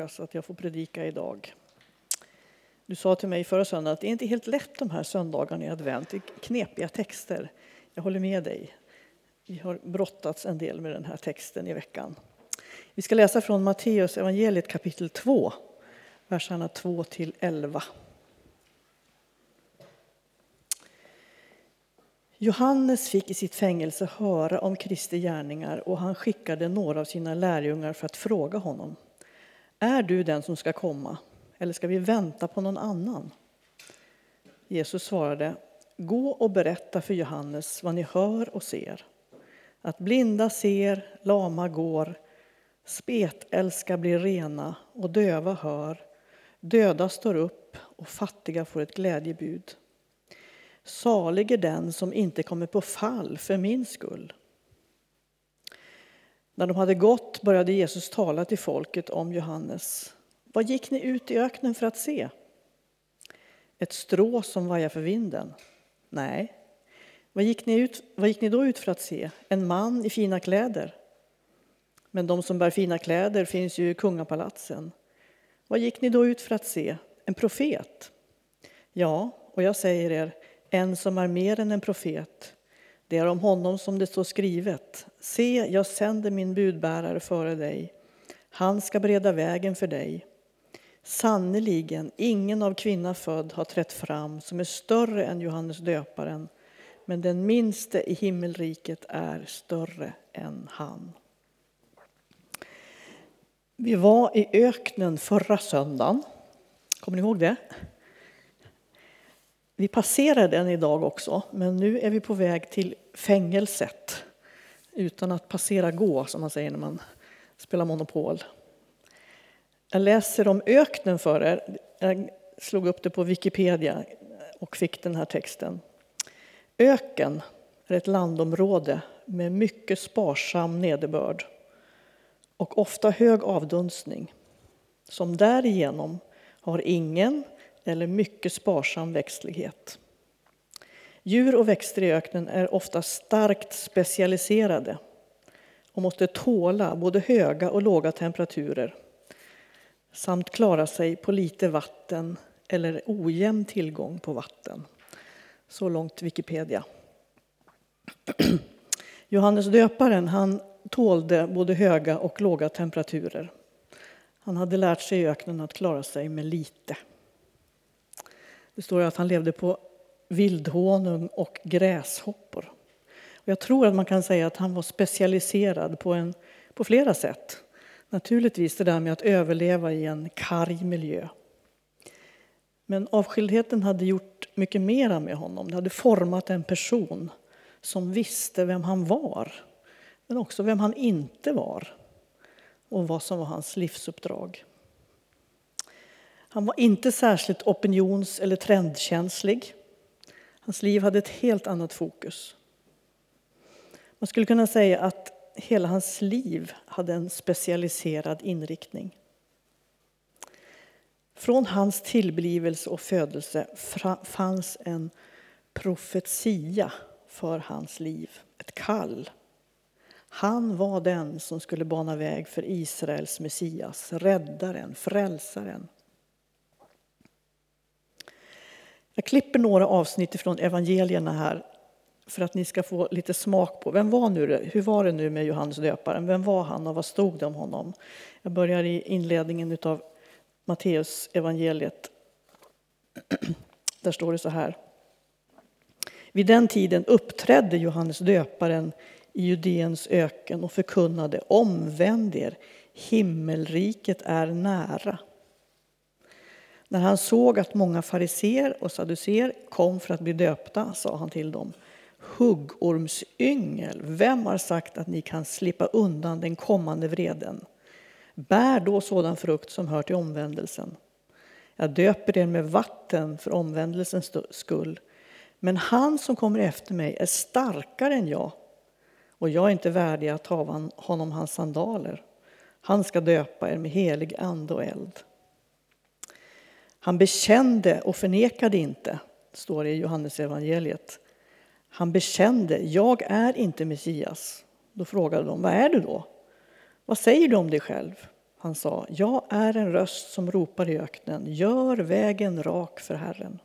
Lukas att jag får predika idag. Du sa till mig förra söndagen att det är inte helt lätt de här söndagarna i advent. Det är knepiga texter. Jag håller med dig. Vi har brottats en del med den här texten i veckan. Vi ska läsa från Matteus evangeliet kapitel 2, verserna 2 till 11. Johannes fick i sitt fängelse höra om Kristi gärningar och han skickade några av sina lärjungar för att fråga honom. Är du den som ska komma eller ska vi vänta på någon annan? Jesus svarade, gå och berätta för Johannes vad ni hör och ser. Att blinda ser, lama går, spetälska blir rena och döva hör, döda står upp och fattiga får ett glädjebud. Salig är den som inte kommer på fall för min skull. När de hade gått började Jesus tala till folket om Johannes. Vad gick ni ut i öknen för att se? Ett strå som vajar för vinden? Nej. Vad gick, ni ut, vad gick ni då ut för att se? En man i fina kläder? Men de som bär fina kläder finns ju i kungapalatsen. Vad gick ni då ut för att se? En profet? Ja, och jag säger er, en som är mer än en profet. Det är om honom som det står skrivet. Se, jag sänder min budbärare före dig. Han ska bereda vägen för dig. Sannerligen, ingen av kvinna född har trätt fram som är större än Johannes döparen, men den minste i himmelriket är större än han. Vi var i öknen förra söndagen. Kommer ni ihåg det? Vi passerar den idag också, men nu är vi på väg till fängelset utan att passera gå, som man säger när man spelar Monopol. Jag läser om öknen för er. Jag slog upp det på Wikipedia och fick den här texten. Öken är ett landområde med mycket sparsam nederbörd och ofta hög avdunstning som därigenom har ingen eller mycket sparsam växtlighet. Djur och växter i öknen är ofta starkt specialiserade och måste tåla både höga och låga temperaturer samt klara sig på lite vatten eller ojämn tillgång på vatten. Så långt Wikipedia. Johannes döparen han tålde både höga och låga temperaturer. Han hade lärt sig i öknen att klara sig med lite. Det står att han levde på vildhonung och gräshoppor. Och jag tror att man kan säga att han var specialiserad på, en, på flera sätt. Naturligtvis det där med att överleva i en karg miljö. Men avskildheten hade gjort mycket mera med honom. Det hade format en person som visste vem han var, men också vem han inte var och vad som var hans livsuppdrag. Han var inte särskilt opinions eller trendkänslig. Hans liv hade ett helt annat fokus. Man skulle kunna säga att hela hans liv hade en specialiserad inriktning. Från hans tillblivelse och födelse fanns en profetia för hans liv, ett kall. Han var den som skulle bana väg för Israels Messias, räddaren, frälsaren. Jag klipper några avsnitt från evangelierna här för att ni ska få lite smak på vem var nu det, hur var det nu med Johannes döparen? Vem var han och vad stod det om honom? Jag börjar i inledningen av Matteus evangeliet. Där står det så här. Vid den tiden uppträdde Johannes döparen i Judeens öken och förkunnade omvänd er, himmelriket är nära. När han såg att många fariser och saducer kom för att bli döpta sa han till dem Huggormsyngel, vem har sagt att ni kan slippa undan den kommande vreden? Bär då sådan frukt som hör till omvändelsen. Jag döper er med vatten för omvändelsens skull, men han som kommer efter mig är starkare än jag och jag är inte värdig att ta honom hans sandaler. Han ska döpa er med helig ande och eld. Han bekände och förnekade inte, står det i Johannes evangeliet. Han bekände, jag är inte Messias. Då frågade de, vad är du då? Vad säger du om dig själv? Han sa, jag är en röst som ropar i öknen, gör vägen rak för Herren.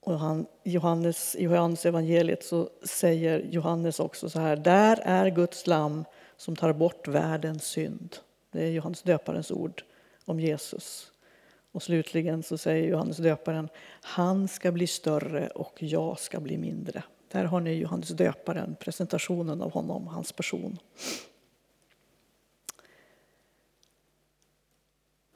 Och han, Johannes, I Johannes evangeliet så säger Johannes också så här, där är Guds lam som tar bort världens synd. Det är Johannes döparens ord om Jesus. Och slutligen så säger Johannes döparen, han ska bli större och jag ska bli mindre. Där har ni Johannes döparen, presentationen av honom, hans person.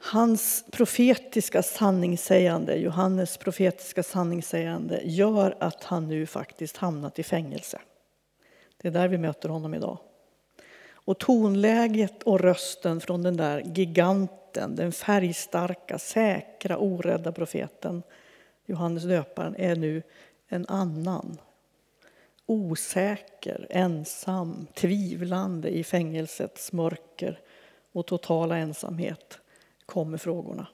Hans profetiska sanningssägande, Johannes profetiska sanningssägande gör att han nu faktiskt hamnat i fängelse. Det är där vi möter honom idag. Och tonläget och rösten från den där giganten, den färgstarka, säkra, orädda profeten Johannes döparen är nu en annan. Osäker, ensam, tvivlande i fängelsets mörker och totala ensamhet kommer frågorna.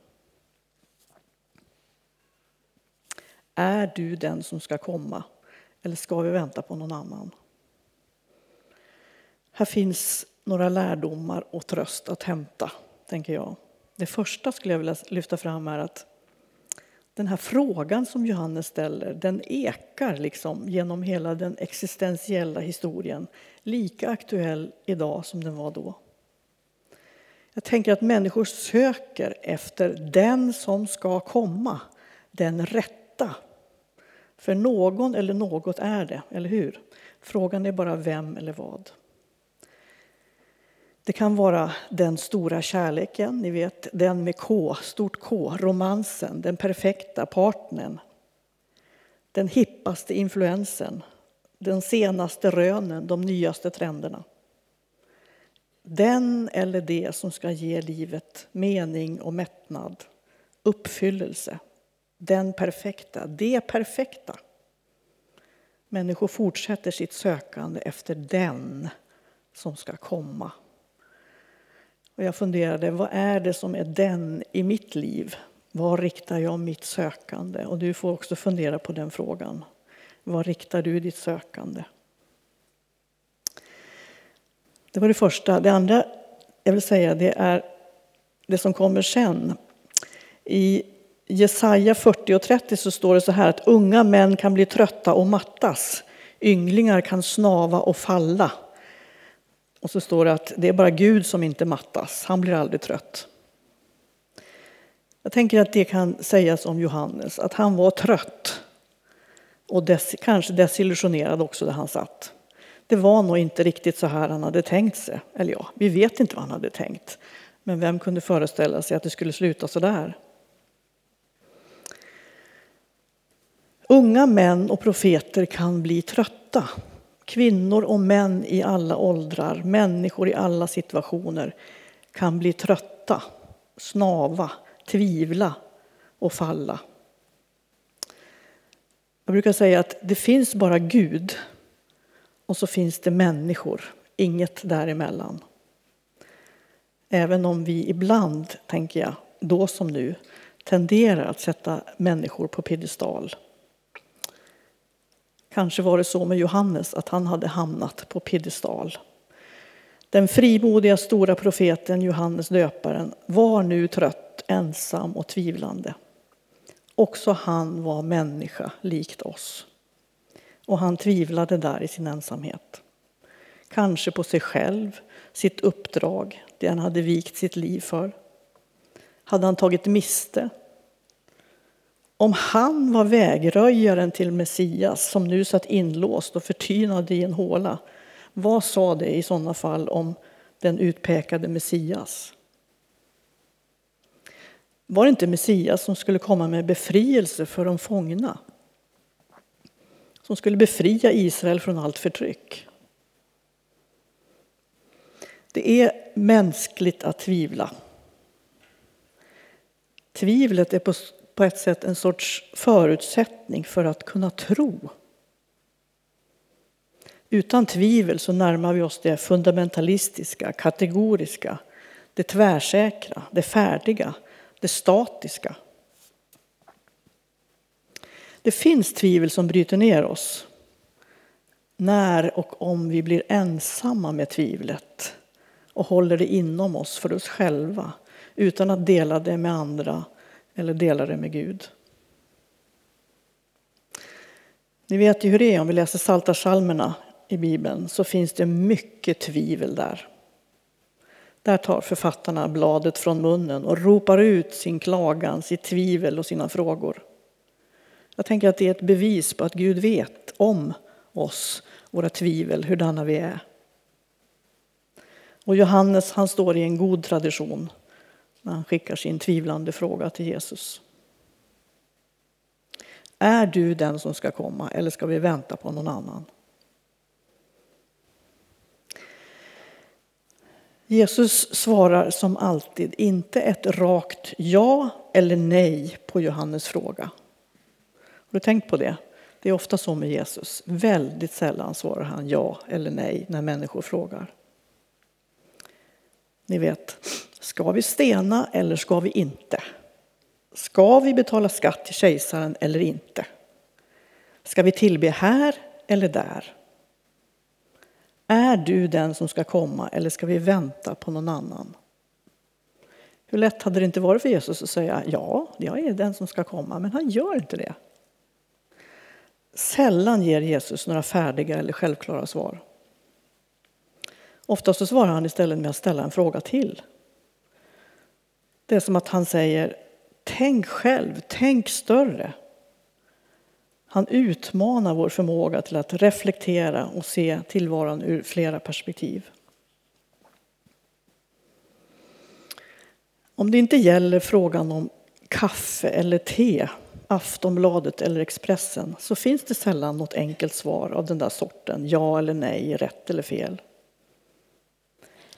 Är du den som ska komma eller ska vi vänta på någon annan? Här finns några lärdomar och tröst att hämta, tänker jag. Det första skulle jag vilja lyfta fram är att den här frågan som Johannes ställer, den ekar liksom genom hela den existentiella historien. Lika aktuell idag som den var då. Jag tänker att människor söker efter den som ska komma, den rätta. För någon eller något är det, eller hur? Frågan är bara vem eller vad. Det kan vara den stora kärleken, ni vet den med K, stort K, romansen, den perfekta partnern. Den hippaste influensen, den senaste rönen, de nyaste trenderna. Den eller det som ska ge livet mening och mättnad, uppfyllelse. Den perfekta, det perfekta. Människor fortsätter sitt sökande efter den som ska komma. Och jag funderade, vad är det som är den i mitt liv? Var riktar jag mitt sökande? Och du får också fundera på den frågan. Var riktar du ditt sökande? Det var det första. Det andra jag vill säga det är det som kommer sen. I Jesaja 40 och 30 så står det så här att unga män kan bli trötta och mattas. Ynglingar kan snava och falla. Och så står det att det är bara Gud som inte mattas, han blir aldrig trött. Jag tänker att det kan sägas om Johannes, att han var trött och des, kanske desillusionerad också där han satt. Det var nog inte riktigt så här han hade tänkt sig. Eller ja, vi vet inte vad han hade tänkt. Men vem kunde föreställa sig att det skulle sluta så där? Unga män och profeter kan bli trötta. Kvinnor och män i alla åldrar, människor i alla situationer kan bli trötta, snava, tvivla och falla. Jag brukar säga att det finns bara Gud och så finns det människor, inget däremellan. Även om vi ibland, tänker jag, då som nu, tenderar att sätta människor på piedestal. Kanske var det så med Johannes att han hade hamnat på piedestal. Den frimodiga stora profeten Johannes döparen var nu trött, ensam och tvivlande. Också han var människa likt oss. Och han tvivlade där i sin ensamhet. Kanske på sig själv, sitt uppdrag, det han hade vikt sitt liv för. Hade han tagit miste? Om han var vägröjaren till Messias som nu satt inlåst och förtynad i en håla, vad sa det i sådana fall om den utpekade Messias? Var det inte Messias som skulle komma med befrielse för de fångna? som skulle befria Israel från allt förtryck. Det är mänskligt att tvivla. Tvivlet är på på ett sätt en sorts förutsättning för att kunna tro. Utan tvivel så närmar vi oss det fundamentalistiska, kategoriska, det tvärsäkra, det färdiga, det statiska. Det finns tvivel som bryter ner oss. När och om vi blir ensamma med tvivlet och håller det inom oss för oss själva utan att dela det med andra eller dela det med Gud. Ni vet ju hur det är om vi läser Psaltarpsalmerna i Bibeln så finns det mycket tvivel där. Där tar författarna bladet från munnen och ropar ut sin klagan, sitt tvivel och sina frågor. Jag tänker att det är ett bevis på att Gud vet om oss, våra tvivel, hurdana vi är. Och Johannes han står i en god tradition när han skickar sin tvivlande fråga till Jesus. Är du den som ska komma eller ska vi vänta på någon annan? Jesus svarar som alltid inte ett rakt ja eller nej på Johannes fråga. Har du tänkt på det? Det är ofta så med Jesus. Väldigt sällan svarar han ja eller nej när människor frågar. Ni vet, ska vi stena eller ska vi inte? Ska vi betala skatt till kejsaren eller inte? Ska vi tillbe här eller där? Är du den som ska komma eller ska vi vänta på någon annan? Hur lätt hade det inte varit för Jesus att säga ja, jag är den som ska komma, men han gör inte det. Sällan ger Jesus några färdiga eller självklara svar. Oftast så svarar han istället med att ställa en fråga till. Det är som att han säger Tänk själv, tänk större. Han utmanar vår förmåga till att reflektera och se tillvaron ur flera perspektiv. Om det inte gäller frågan om kaffe eller te, Aftonbladet eller Expressen så finns det sällan något enkelt svar av den där sorten, ja eller nej, rätt eller fel.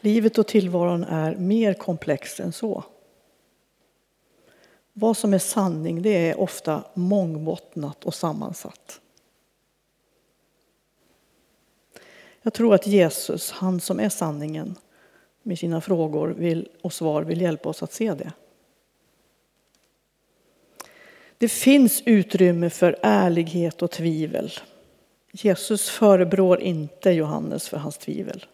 Livet och tillvaron är mer komplex än så. Vad som är sanning det är ofta mångbottnat och sammansatt. Jag tror att Jesus, han som är sanningen, med sina frågor vill, och svar vill hjälpa oss att se det. Det finns utrymme för ärlighet och tvivel. Jesus förebrår inte Johannes för hans tvivel.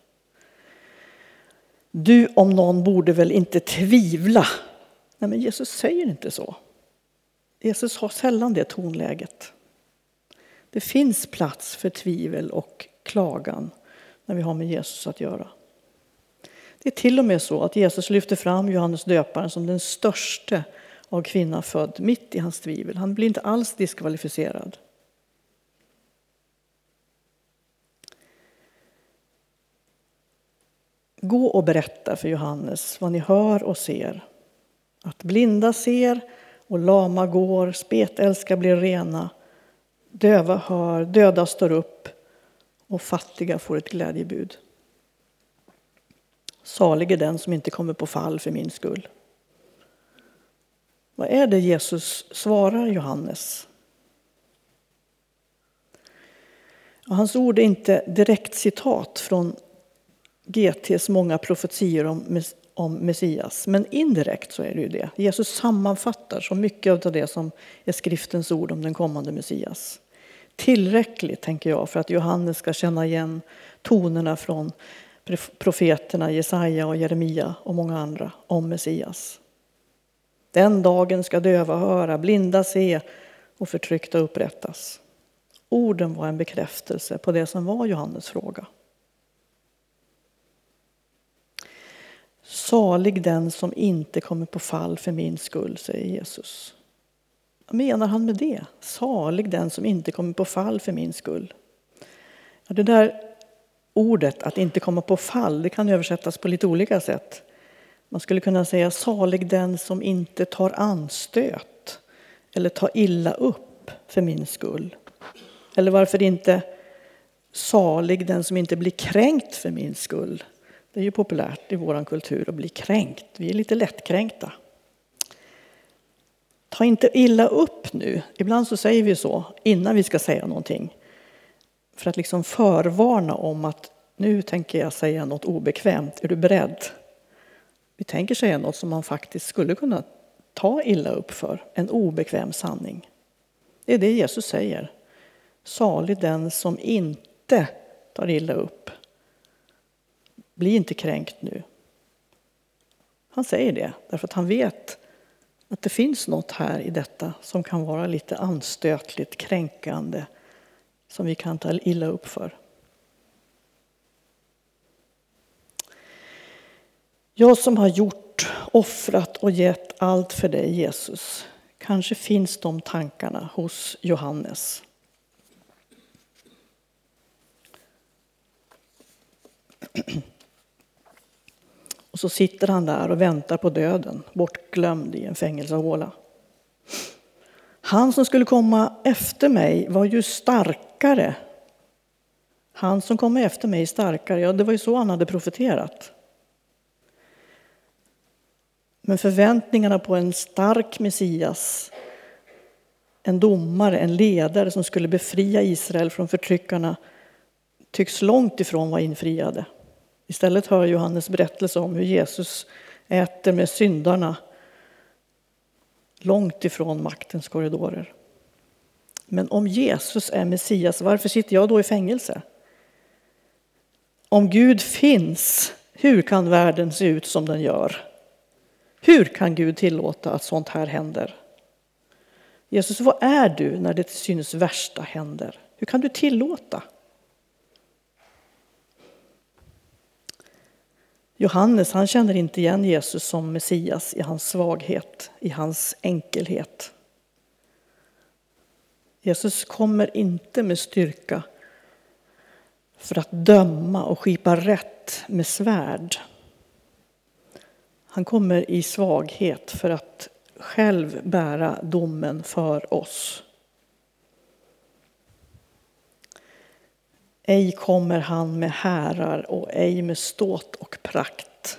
Du om någon borde väl inte tvivla Nej, men Jesus säger inte så. Jesus har sällan det tonläget. Det finns plats för tvivel och klagan när vi har med Jesus att göra. Det är till och med så att Jesus lyfter fram Johannes döparen som den största av kvinna född mitt i hans tvivel. Han blir inte alls diskvalificerad. Gå och berätta för Johannes vad ni hör och ser att blinda ser och lama går, spetälska blir rena, döva hör, döda står upp och fattiga får ett glädjebud. Salig är den som inte kommer på fall för min skull. Vad är det Jesus svarar Johannes? hans ord är inte direkt citat från GTs många profetior om om Messias. Men indirekt så är det ju det. Jesus sammanfattar så mycket av det som är skriftens ord om den kommande Messias. Tillräckligt, tänker jag, för att Johannes ska känna igen tonerna från profeterna Jesaja och Jeremia och många andra om Messias. Den dagen ska döva höra, blinda se och förtryckta upprättas. Orden var en bekräftelse på det som var Johannes fråga. Salig den som inte kommer på fall för min skull, säger Jesus. Vad menar han med det? Salig den som inte kommer på fall för min skull. Ja, det där ordet, att inte komma på fall, det kan översättas på lite olika sätt. Man skulle kunna säga salig den som inte tar anstöt eller tar illa upp för min skull. Eller varför inte salig den som inte blir kränkt för min skull det är ju populärt i vår kultur att bli kränkt. Vi är lite lättkränkta. Ta inte illa upp nu. Ibland så säger vi så innan vi ska säga någonting. För att liksom förvarna om att nu tänker jag säga något obekvämt. Är du beredd? Vi tänker säga något som man faktiskt skulle kunna ta illa upp för. En obekväm sanning. Det är det Jesus säger. Salig den som inte tar illa upp bli inte kränkt nu. Han säger det därför att han vet att det finns något här i detta som kan vara lite anstötligt, kränkande, som vi kan ta illa upp för. Jag som har gjort, offrat och gett allt för dig Jesus. Kanske finns de tankarna hos Johannes. Och så sitter han där och väntar på döden, bortglömd i en fängelsehåla. Han som skulle komma efter mig var ju starkare. Han som kom efter mig är starkare, ja det var ju så han hade profeterat. Men förväntningarna på en stark Messias, en domare, en ledare som skulle befria Israel från förtryckarna tycks långt ifrån vara infriade. Istället hör Johannes berättelse om hur Jesus äter med syndarna långt ifrån maktens korridorer. Men om Jesus är Messias, varför sitter jag då i fängelse? Om Gud finns, hur kan världen se ut som den gör? Hur kan Gud tillåta att sånt här händer? Jesus, vad är du när det syns värsta händer? Hur kan du tillåta? Johannes han känner inte igen Jesus som Messias i hans svaghet, i hans enkelhet. Jesus kommer inte med styrka för att döma och skipa rätt med svärd. Han kommer i svaghet för att själv bära domen för oss. Ej kommer han med härar och ej med ståt och prakt.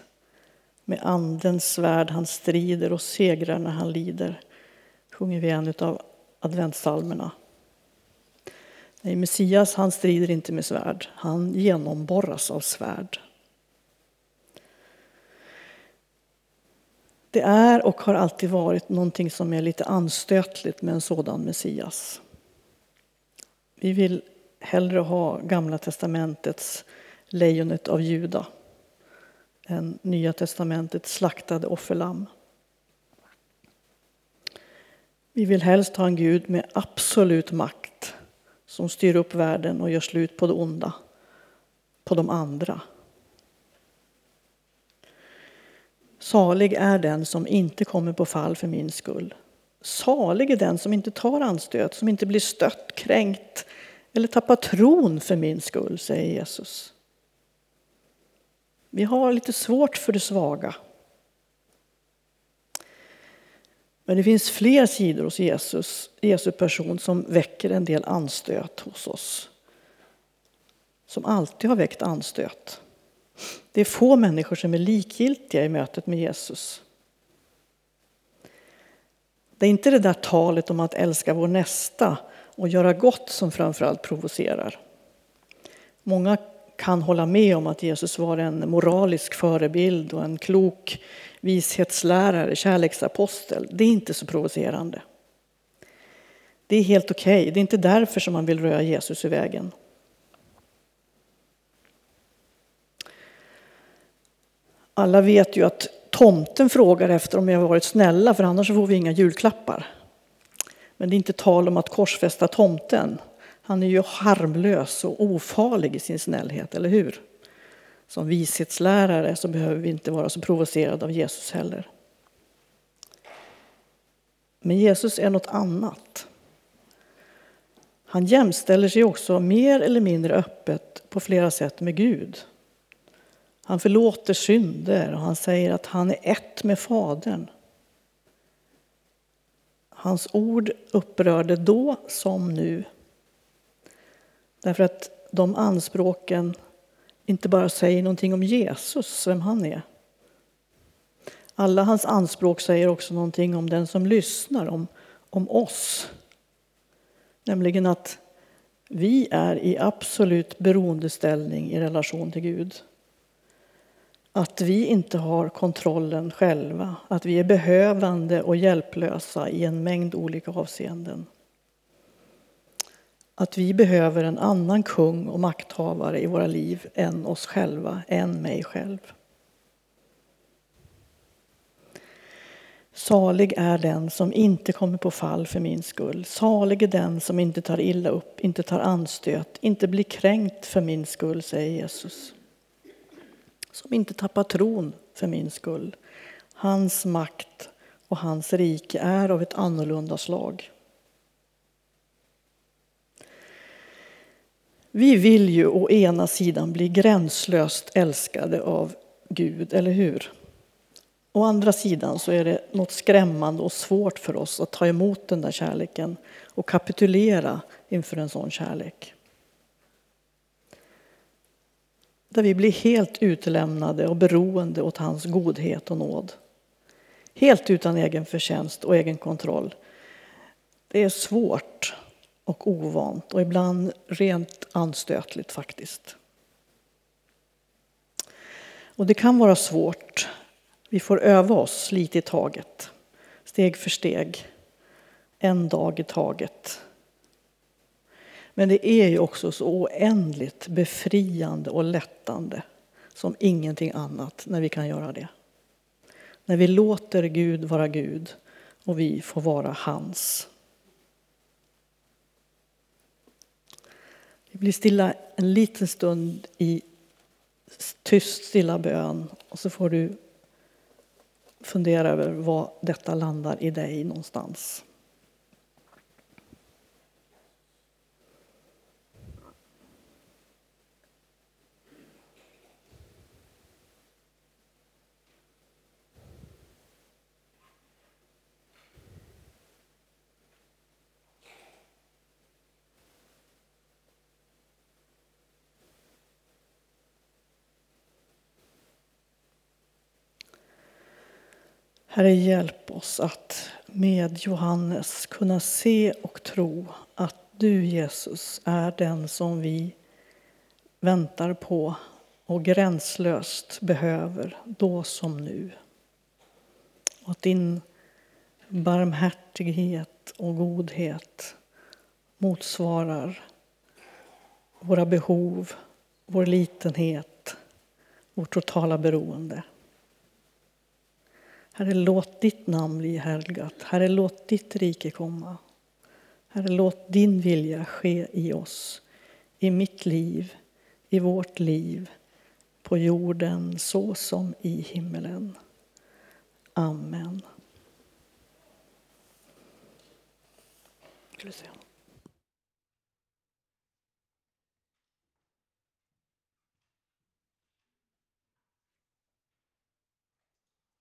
Med andens svärd han strider och segrar när han lider, sjunger vi en av adventssalmerna. Nej, Messias han strider inte med svärd, han genomborras av svärd. Det är och har alltid varit någonting som är lite anstötligt med en sådan Messias. Vi vill hellre ha Gamla testamentets lejonet av Juda än Nya testamentets slaktade offerlamm. Vi vill helst ha en Gud med absolut makt som styr upp världen och gör slut på det onda, på de andra. Salig är den som inte kommer på fall för min skull. Salig är den som inte tar anstöt, som inte blir stött, kränkt eller tappa tron för min skull, säger Jesus. Vi har lite svårt för det svaga. Men det finns fler sidor hos Jesus, Jesu person som väcker en del anstöt hos oss. Som alltid har väckt anstöt. Det är få människor som är likgiltiga i mötet med Jesus. Det är inte det där talet om att älska vår nästa och göra gott som framförallt provocerar. Många kan hålla med om att Jesus var en moralisk förebild och en klok vishetslärare, kärleksapostel. Det är inte så provocerande. Det är helt okej. Okay. Det är inte därför som man vill röra Jesus i vägen. Alla vet ju att tomten frågar efter om vi har varit snälla för annars får vi inga julklappar. Men det är inte tal om att korsfästa tomten. Han är ju harmlös och ofarlig i sin snällhet, eller hur? Som vishetslärare så behöver vi inte vara så provocerade av Jesus heller. Men Jesus är något annat. Han jämställer sig också mer eller mindre öppet på flera sätt med Gud. Han förlåter synder och han säger att han är ett med Fadern. Hans ord upprörde då som nu. Därför att de anspråken inte bara säger någonting om Jesus, vem han är. Alla hans anspråk säger också någonting om den som lyssnar, om, om oss. Nämligen att vi är i absolut beroendeställning i relation till Gud. Att vi inte har kontrollen själva, att vi är behövande och hjälplösa i en mängd olika avseenden. Att vi behöver en annan kung och makthavare i våra liv än oss själva, än mig själv. Salig är den som inte kommer på fall för min skull. Salig är den som inte tar illa upp, inte tar anstöt, inte blir kränkt för min skull, säger Jesus. Som inte tappar tron för min skull. Hans makt och hans rike är av ett annorlunda slag. Vi vill ju å ena sidan bli gränslöst älskade av Gud, eller hur? Å andra sidan så är det något skrämmande och svårt för oss att ta emot den där kärleken och kapitulera inför en sån kärlek. Där vi blir helt utlämnade och beroende åt hans godhet och nåd. Helt utan egen förtjänst och egen kontroll. Det är svårt och ovant och ibland rent anstötligt faktiskt. Och det kan vara svårt. Vi får öva oss lite i taget, steg för steg, en dag i taget. Men det är ju också så oändligt befriande och lättande som ingenting annat när vi kan göra det. När vi låter Gud vara Gud och vi får vara hans. Vi blir stilla en liten stund i tyst stilla bön och så får du fundera över var detta landar i dig någonstans. Herre, hjälp oss att med Johannes kunna se och tro att du, Jesus, är den som vi väntar på och gränslöst behöver, då som nu. Och att din barmhärtighet och godhet motsvarar våra behov, vår litenhet, vårt totala beroende. Herre, låt ditt namn bli helgat. Herre, låt ditt rike komma. Herre, låt din vilja ske i oss, i mitt liv, i vårt liv, på jorden så som i himmelen. Amen. Skulle säga något.